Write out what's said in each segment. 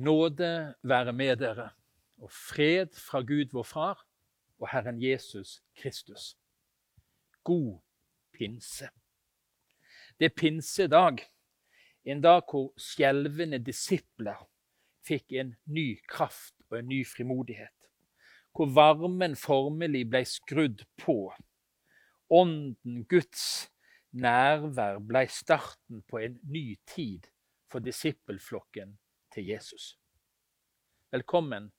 Nåde være med dere, og fred fra Gud vår Far og Herren Jesus Kristus. God pinse. Det er pinsedag, en dag hvor skjelvende disipler fikk en ny kraft og en ny frimodighet. Hvor varmen formelig ble skrudd på. Ånden, Guds nærvær, ble starten på en ny tid for disippelflokken til Jesus. Velkommen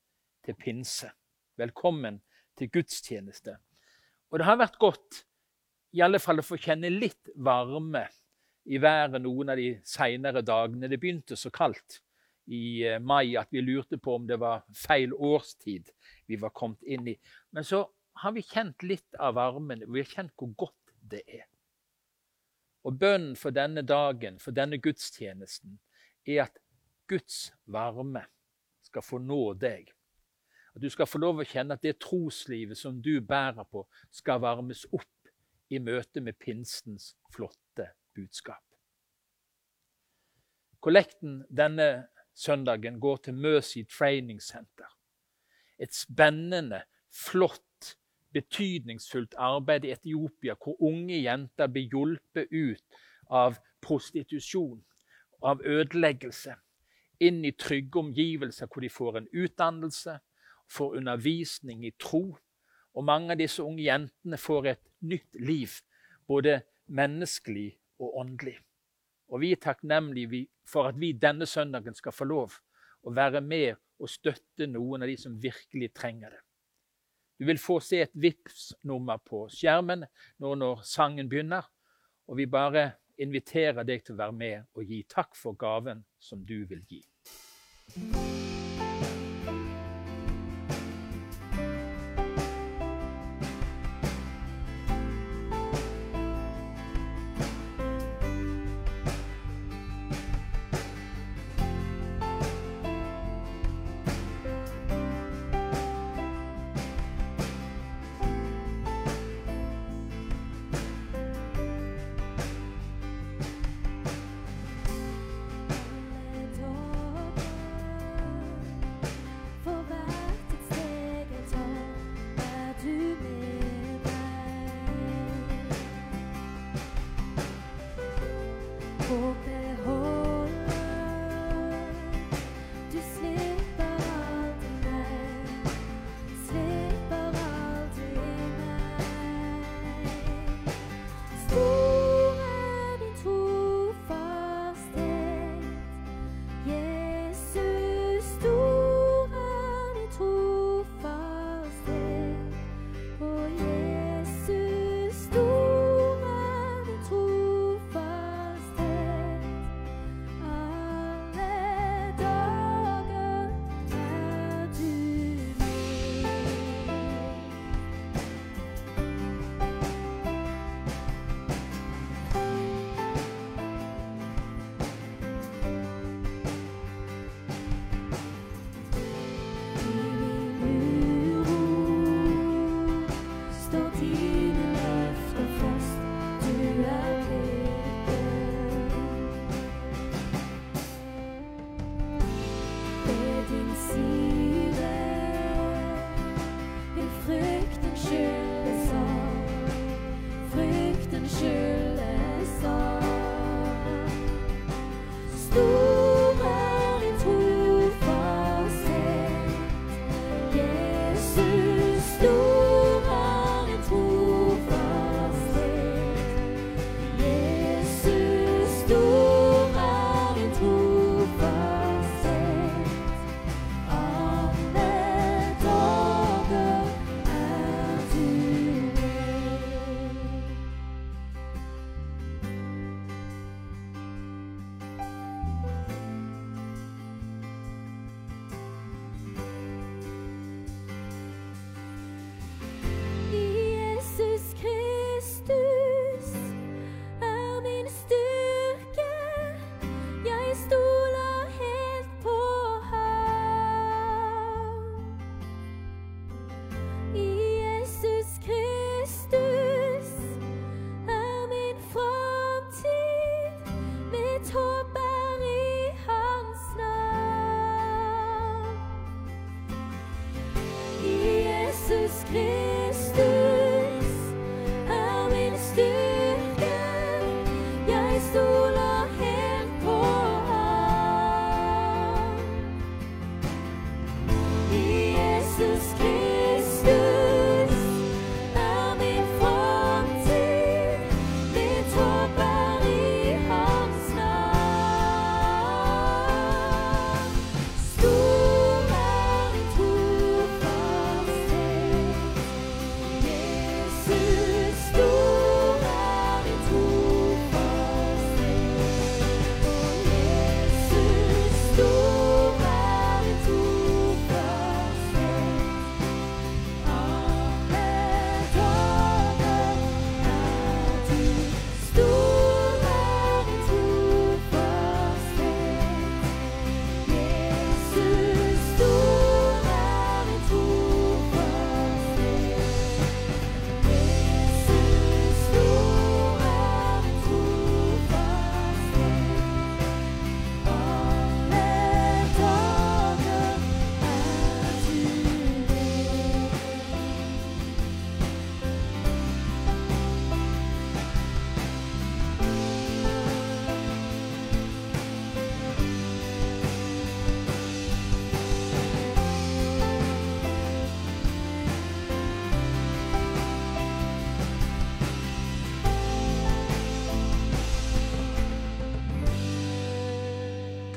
til pinse. Velkommen til gudstjeneste. Og det har vært godt i alle fall å få kjenne litt varme i været noen av de seinere dagene. Det begynte så kaldt i eh, mai at vi lurte på om det var feil årstid vi var kommet inn i. Men så har vi kjent litt av varmen, og vi har kjent hvor godt det er. Og bønnen for denne dagen, for denne gudstjenesten, er at Guds varme skal få nå deg. At du skal få lov å kjenne at det troslivet som du bærer på, skal varmes opp i møte med pinsens flotte budskap. Kollekten denne søndagen går til Mercy Training Center. Et spennende, flott, betydningsfullt arbeid i Etiopia hvor unge jenter blir hjulpet ut av prostitusjon, av ødeleggelse inn i trygge omgivelser hvor de får en utdannelse, får undervisning i tro. Og mange av disse unge jentene får et nytt liv, både menneskelig og åndelig. Og vi er takknemlige for at vi denne søndagen skal få lov å være med og støtte noen av de som virkelig trenger det. Du vil få se et Vipps-nummer på skjermen nå når sangen begynner. Og vi bare inviterer deg til å være med og gi takk for gaven som du vil gi. Let all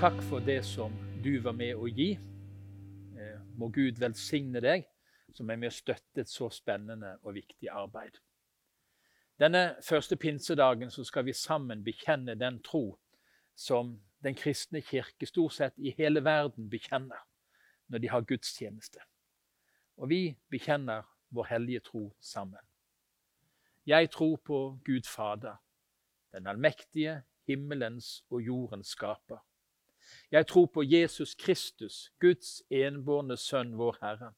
takk for det som du var med å gi. Eh, må Gud velsigne deg som er med å støtte et så spennende og viktig arbeid. Denne første pinsedagen skal vi sammen bekjenne den tro som den kristne kirke stort sett i hele verden bekjenner når de har gudstjeneste. Og vi bekjenner vår hellige tro sammen. Jeg tror på Gud Fader, den allmektige, himmelens og jordens skaper. Jeg tror på Jesus Kristus, Guds enbårne Sønn, vår Herre,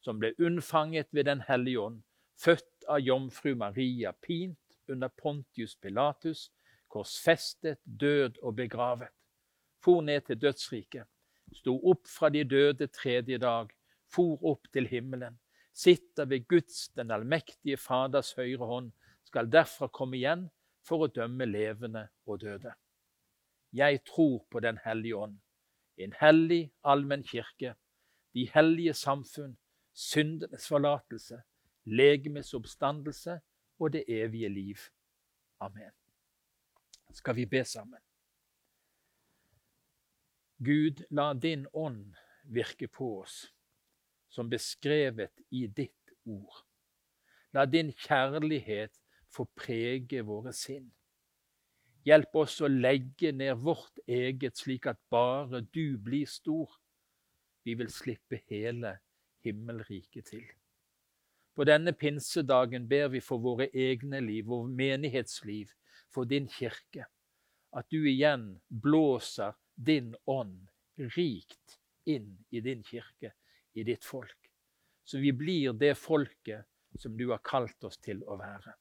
som ble unnfanget ved Den hellige ånd, født av jomfru Maria, pint under Pontius Pilatus, korsfestet, død og begravet, for ned til dødsriket, sto opp fra de døde tredje dag, for opp til himmelen, sitter ved Guds, den allmektige Faders høyre hånd, skal derfra komme igjen for å dømme levende og døde. Jeg tror på Den hellige ånd, en hellig allmenn kirke, de hellige samfunn, syndenes forlatelse, legemets oppstandelse og det evige liv. Amen. Skal vi be sammen? Gud, la din ånd virke på oss, som beskrevet i ditt ord. La din kjærlighet få prege våre sinn. Hjelp oss å legge ned vårt eget, slik at bare du blir stor. Vi vil slippe hele himmelriket til. På denne pinsedagen ber vi for våre egne liv, vår menighetsliv, for din kirke, at du igjen blåser din ånd rikt inn i din kirke, i ditt folk, så vi blir det folket som du har kalt oss til å være.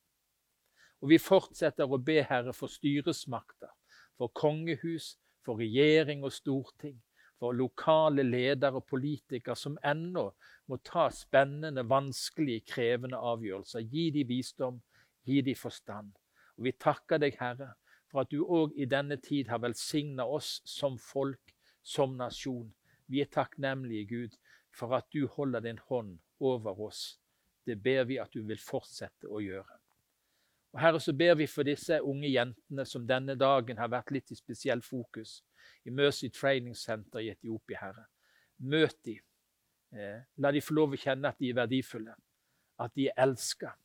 Og vi fortsetter å be Herre for styresmakter, for kongehus, for regjering og storting, for lokale ledere og politikere som ennå må ta spennende, vanskelige, krevende avgjørelser. Gi de visdom, gi de forstand. Og vi takker deg, Herre, for at du òg i denne tid har velsigna oss som folk, som nasjon. Vi er takknemlige, Gud, for at du holder din hånd over oss. Det ber vi at du vil fortsette å gjøre. Og Herre, så ber vi for disse unge jentene som denne dagen har vært litt i spesiell fokus i Mercy Training Center i Etiopia, Herre. Møt de. Eh, la de få lov å kjenne at de er verdifulle, at de er elska,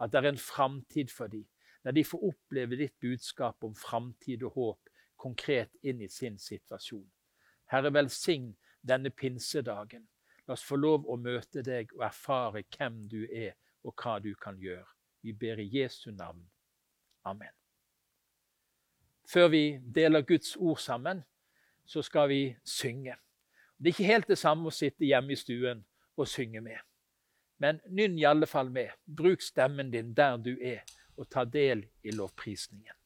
at det er en framtid for dem. La de få oppleve ditt budskap om framtid og håp konkret inn i sin situasjon. Herre, velsign denne pinsedagen. La oss få lov å møte deg og erfare hvem du er, og hva du kan gjøre. Vi ber i Jesu navn. Amen. Før vi deler Guds ord sammen, så skal vi synge. Det er ikke helt det samme å sitte hjemme i stuen og synge med. Men nynn i alle fall med. Bruk stemmen din der du er, og ta del i lovprisningen.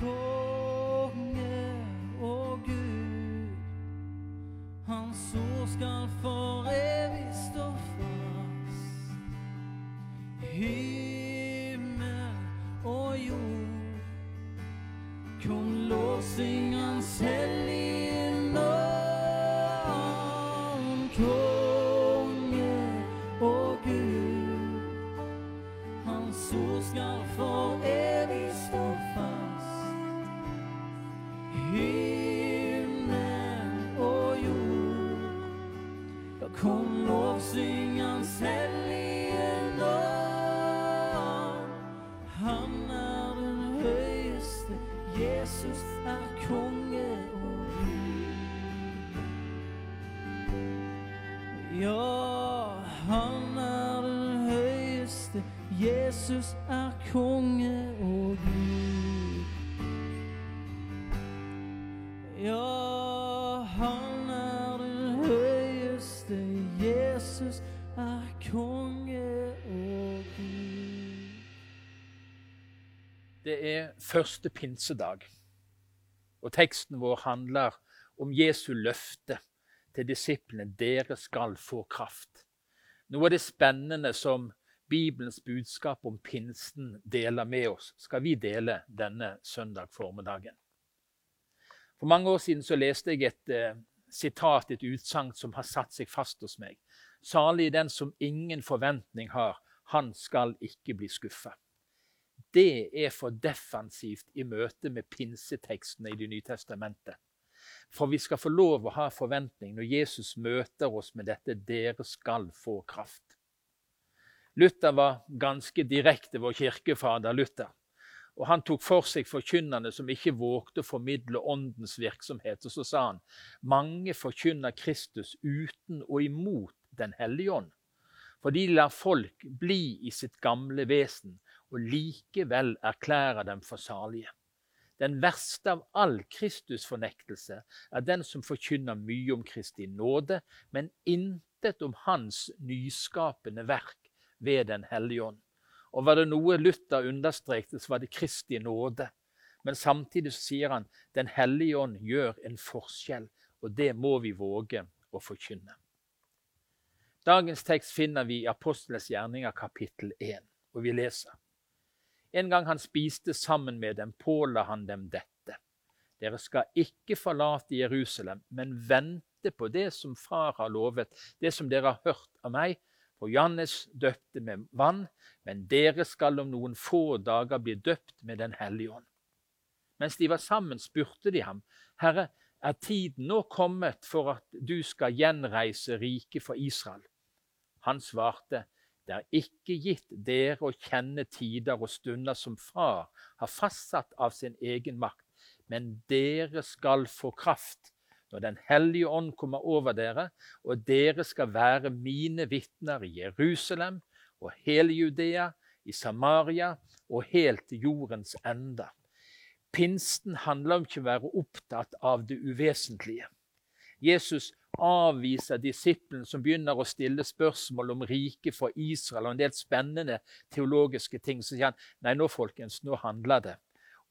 Konge og Gud, Hans ord skal for evig stå fast. Jesus er konge og Gud. Ja, han er den høyeste, Jesus er konge og Gud. Det er første pinsedag, og teksten vår handler om Jesu løfte til disiplene. Dere skal få kraft. Noe av det spennende som Bibelens budskap om pinsen deler med oss, skal vi dele denne søndag formiddagen. For mange år siden så leste jeg et eh, sitat, et utsagn som har satt seg fast hos meg. Salig den som ingen forventning har, han skal ikke bli skuffa. Det er for defensivt i møte med pinsetekstene i Det nye testamentet. For vi skal få lov å ha forventning når Jesus møter oss med dette 'dere skal få kraft'. Luther var ganske direkte, vår kirkefader Luther. Og Han tok for seg forkynnerne som ikke vågte å formidle åndens virksomhet. Og så sa han mange forkynner Kristus uten og imot Den hellige ånd. For de lar folk bli i sitt gamle vesen og likevel erklærer dem for salige. Den verste av all Kristusfornektelse er den som forkynner mye om Kristi nåde, men intet om Hans nyskapende verk ved Den hellige ånd. Og var det noe Luther understrekte, så var det Kristi nåde. Men samtidig sier han Den hellige ånd gjør en forskjell, og det må vi våge å forkynne. Dagens tekst finner vi i Apostles gjerninger kapittel 1, og vi leser. En gang han spiste sammen med dem, påla han dem dette. Dere skal ikke forlate Jerusalem, men vente på det som Far har lovet, det som dere har hørt av meg. For Johannes døpte med vann, men dere skal om noen få dager bli døpt med Den hellige ånd. Mens de var sammen, spurte de ham, Herre, er tiden nå kommet for at du skal gjenreise riket for Israel? Han svarte, det er ikke gitt dere å kjenne tider og stunder som Far har fastsatt av sin egen makt, men dere skal få kraft når Den hellige ånd kommer over dere, og dere skal være mine vitner i Jerusalem og hele Judea, i Samaria og helt jordens ende. Pinsten handler om ikke å være opptatt av det uvesentlige. Jesus avviser disippelen som begynner å stille spørsmål om riket for Israel og en del spennende teologiske ting. Så sier han nei, nå folkens, nå handler det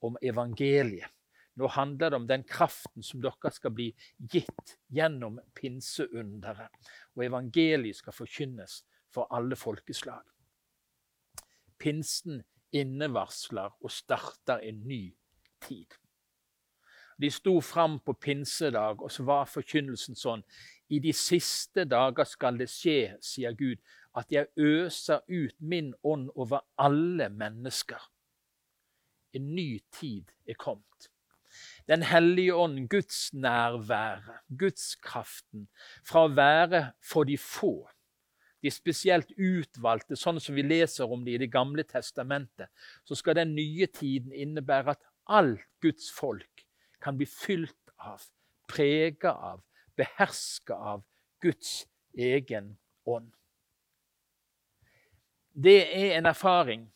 om evangeliet. Nå handler det om den kraften som dere skal bli gitt gjennom pinseunderet. Og evangeliet skal forkynnes for alle folkeslag. Pinsen innevarsler og starter en ny tid. De sto fram på pinsedag, og så var forkynnelsen sånn I de siste dager skal det skje, sier Gud, at jeg øser ut min ånd over alle mennesker. En ny tid er kommet. Den hellige ånd, Guds nærvære, Guds kraften, fra å være for de få, de spesielt utvalgte, sånn som vi leser om det i Det gamle testamentet, så skal den nye tiden innebære at alt Guds folk kan bli fylt av, prega av, beherska av Guds egen ånd. Det er en erfaring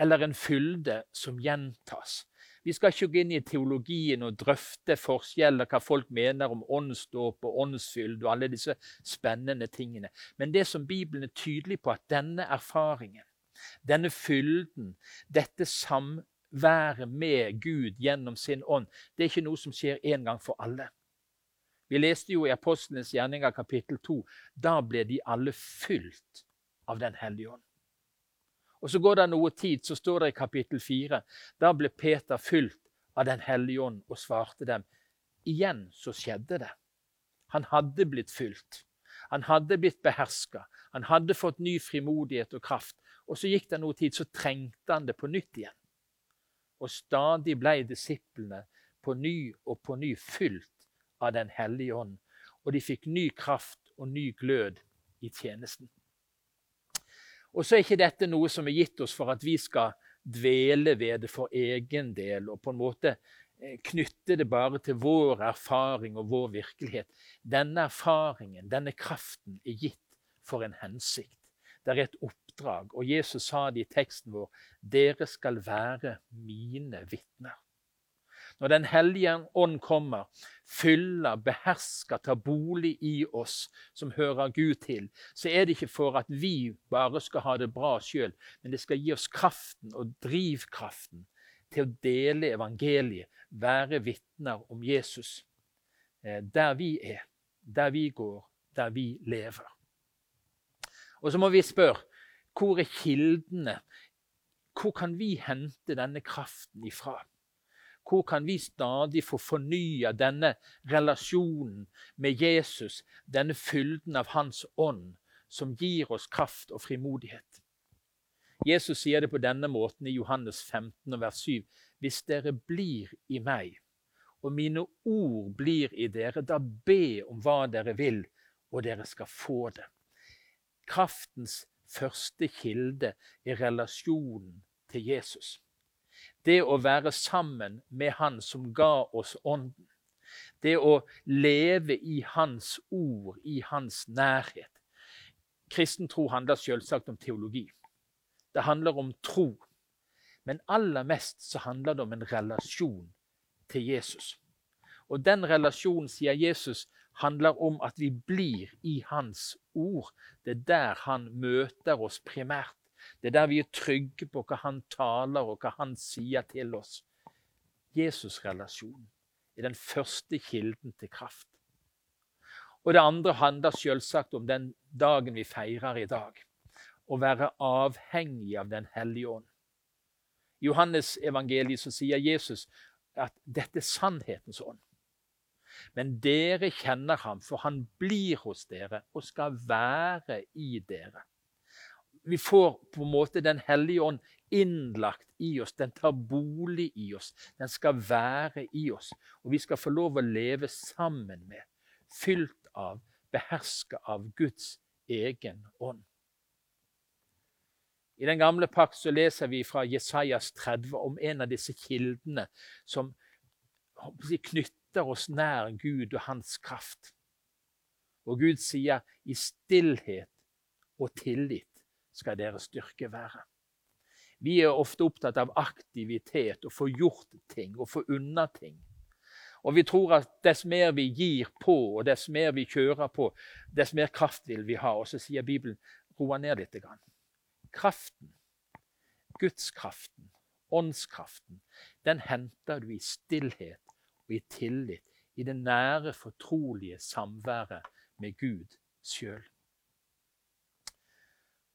eller en fylde som gjentas. Vi skal ikke gå inn i teologien og drøfte forskjeller, hva folk mener om åndsdåp og åndsfylde og alle disse spennende tingene. Men det som Bibelen er tydelig på, at denne erfaringen, denne fylden, dette samværet med Gud gjennom sin ånd, det er ikke noe som skjer en gang for alle. Vi leste jo i Apostlenes gjerninger kapittel 2. Da ble de alle fylt av Den hellige ånd. Og Så går det noe tid, så står det i kapittel 4. Da ble Peter fylt av Den hellige ånd og svarte dem. Igjen så skjedde det. Han hadde blitt fylt. Han hadde blitt beherska. Han hadde fått ny frimodighet og kraft. Og så gikk det noe tid, så trengte han det på nytt igjen. Og stadig ble disiplene på ny og på ny fylt av Den hellige ånd. Og de fikk ny kraft og ny glød i tjenesten. Og så er ikke dette noe som er gitt oss for at vi skal dvele ved det for egen del og på en måte eh, knytte det bare til vår erfaring og vår virkelighet. Denne erfaringen, denne kraften, er gitt for en hensikt. Det er et oppdrag, og Jesus sa det i teksten vår dere skal være mine vitner. Når Den hellige ånd kommer, fyller, behersker, tar bolig i oss som hører Gud til, så er det ikke for at vi bare skal ha det bra sjøl, men det skal gi oss kraften og drivkraften til å dele evangeliet, være vitner om Jesus eh, der vi er, der vi går, der vi lever. Og så må vi spørre hvor er kildene? Hvor kan vi hente denne kraften ifra? Hvor kan vi stadig få fornya denne relasjonen med Jesus, denne fylden av Hans ånd, som gir oss kraft og frimodighet? Jesus sier det på denne måten i Johannes 15, vers 7.: Hvis dere blir i meg, og mine ord blir i dere, da be om hva dere vil, og dere skal få det. Kraftens første kilde er relasjonen til Jesus. Det å være sammen med Han som ga oss Ånden. Det å leve i Hans ord, i Hans nærhet. Kristen tro handler selvsagt om teologi. Det handler om tro. Men aller mest så handler det om en relasjon til Jesus. Og den relasjonen, sier Jesus, handler om at vi blir i Hans ord. Det er der han møter oss primært. Det er der vi er trygge på hva han taler og hva han sier til oss. Jesus-relasjonen er den første kilden til kraft. Og det andre handler selvsagt om den dagen vi feirer i dag. Å være avhengig av Den hellige ånd. I Johannes evangeliet så sier Jesus at dette er sannhetens ånd. Men dere kjenner ham, for han blir hos dere og skal være i dere. Vi får på en måte Den hellige ånd innlagt i oss. Den tar bolig i oss. Den skal være i oss. Og vi skal få lov å leve sammen med, fylt av, beherska av Guds egen ånd. I den gamle pakt så leser vi fra Jesajas 30 om en av disse kildene som knytter oss nær Gud og hans kraft. Og Gud sier, 'I stillhet og tillit skal deres styrke være'. Vi er ofte opptatt av aktivitet, å få gjort ting og få unna ting. Og vi tror at dess mer vi gir på, og dess mer vi kjører på, dess mer kraft vil vi ha. Og så sier Bibelen roa ned litt. Kraften, gudskraften, åndskraften, den henter du i stillhet og i tillit, i det nære, fortrolige samværet med Gud sjøl.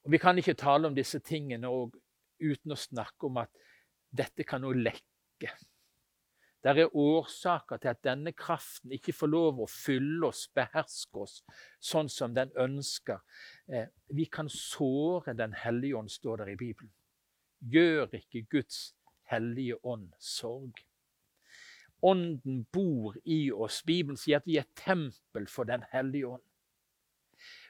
Vi kan ikke tale om disse tingene uten å snakke om at dette kan nå lekke. Det er årsaker til at denne kraften ikke får lov å fylle oss, beherske oss, sånn som den ønsker. Eh, vi kan såre Den hellige ånd, står der i Bibelen. Gjør ikke Guds hellige ånd sorg. Ånden bor i oss. Bibelen sier at vi er tempel for Den hellige ånd.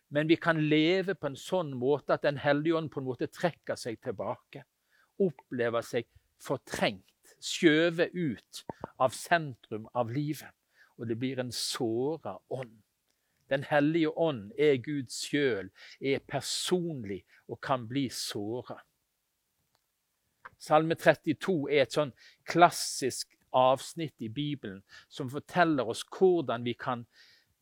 Men vi kan leve på en sånn måte at Den hellige ånd på en måte trekker seg tilbake. Opplever seg fortrengt skjøvet ut av sentrum av livet. Og det blir en såra ånd. Den hellige ånd er Gud sjøl, er personlig og kan bli såra. Salme 32 er et sånn klassisk avsnitt i Bibelen som forteller oss hvordan vi kan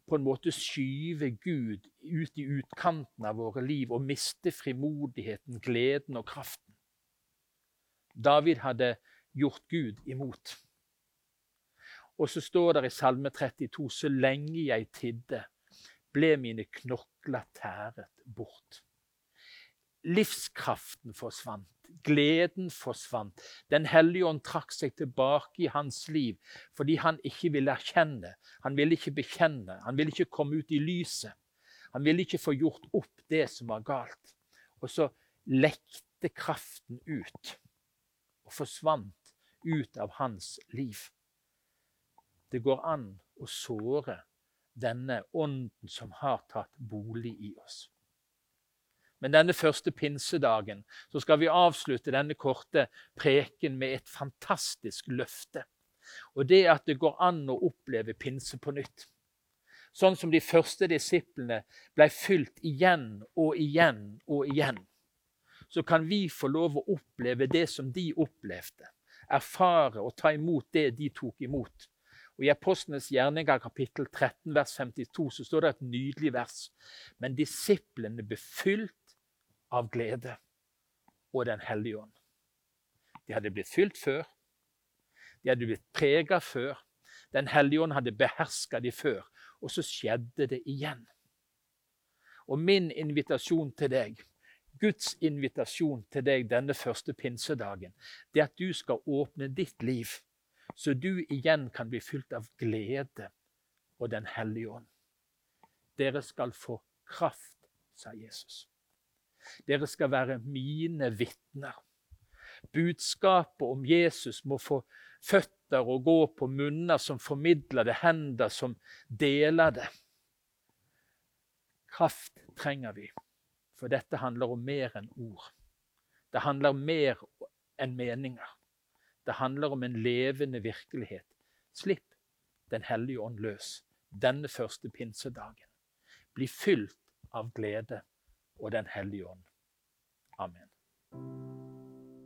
på en måte skyve Gud ut i utkanten av våre liv og miste frimodigheten, gleden og kraften. David hadde gjort Gud imot. Og så står det i Salme 32.: Så lenge jeg tidde, ble mine knokler tæret bort. Livskraften forsvant, gleden forsvant. Den hellige ånd trakk seg tilbake i hans liv fordi han ikke ville erkjenne, han ville ikke bekjenne, han ville ikke komme ut i lyset. Han ville ikke få gjort opp det som var galt. Og så lekte kraften ut og forsvant ut av hans liv. Det går an å såre denne ånden som har tatt bolig i oss. Men denne første pinsedagen så skal vi avslutte denne korte preken med et fantastisk løfte. Og det at det går an å oppleve pinse på nytt. Sånn som de første disiplene ble fylt igjen og igjen og igjen. Så kan vi få lov å oppleve det som de opplevde erfare og ta imot det de tok imot. Og I Apostlenes gjerninger kapittel 13 vers 52 så står det et nydelig vers. Men disiplene ble fylt av glede og Den hellige ånd. De hadde blitt fylt før. De hadde blitt prega før. Den hellige ånd hadde beherska de før. Og så skjedde det igjen. Og min invitasjon til deg Guds invitasjon til deg denne første pinsedagen, det er at du skal åpne ditt liv, så du igjen kan bli fylt av glede og Den hellige ånd. Dere skal få kraft, sa Jesus. Dere skal være mine vitner. Budskapet om Jesus må få føtter og gå på munner som formidler det, hender som deler det. Kraft trenger vi. For dette handler om mer enn ord. Det handler om mer enn meninger. Det handler om en levende virkelighet. Slipp Den hellige ånd løs denne første pinsedagen. Bli fylt av glede og Den hellige ånd. Amen.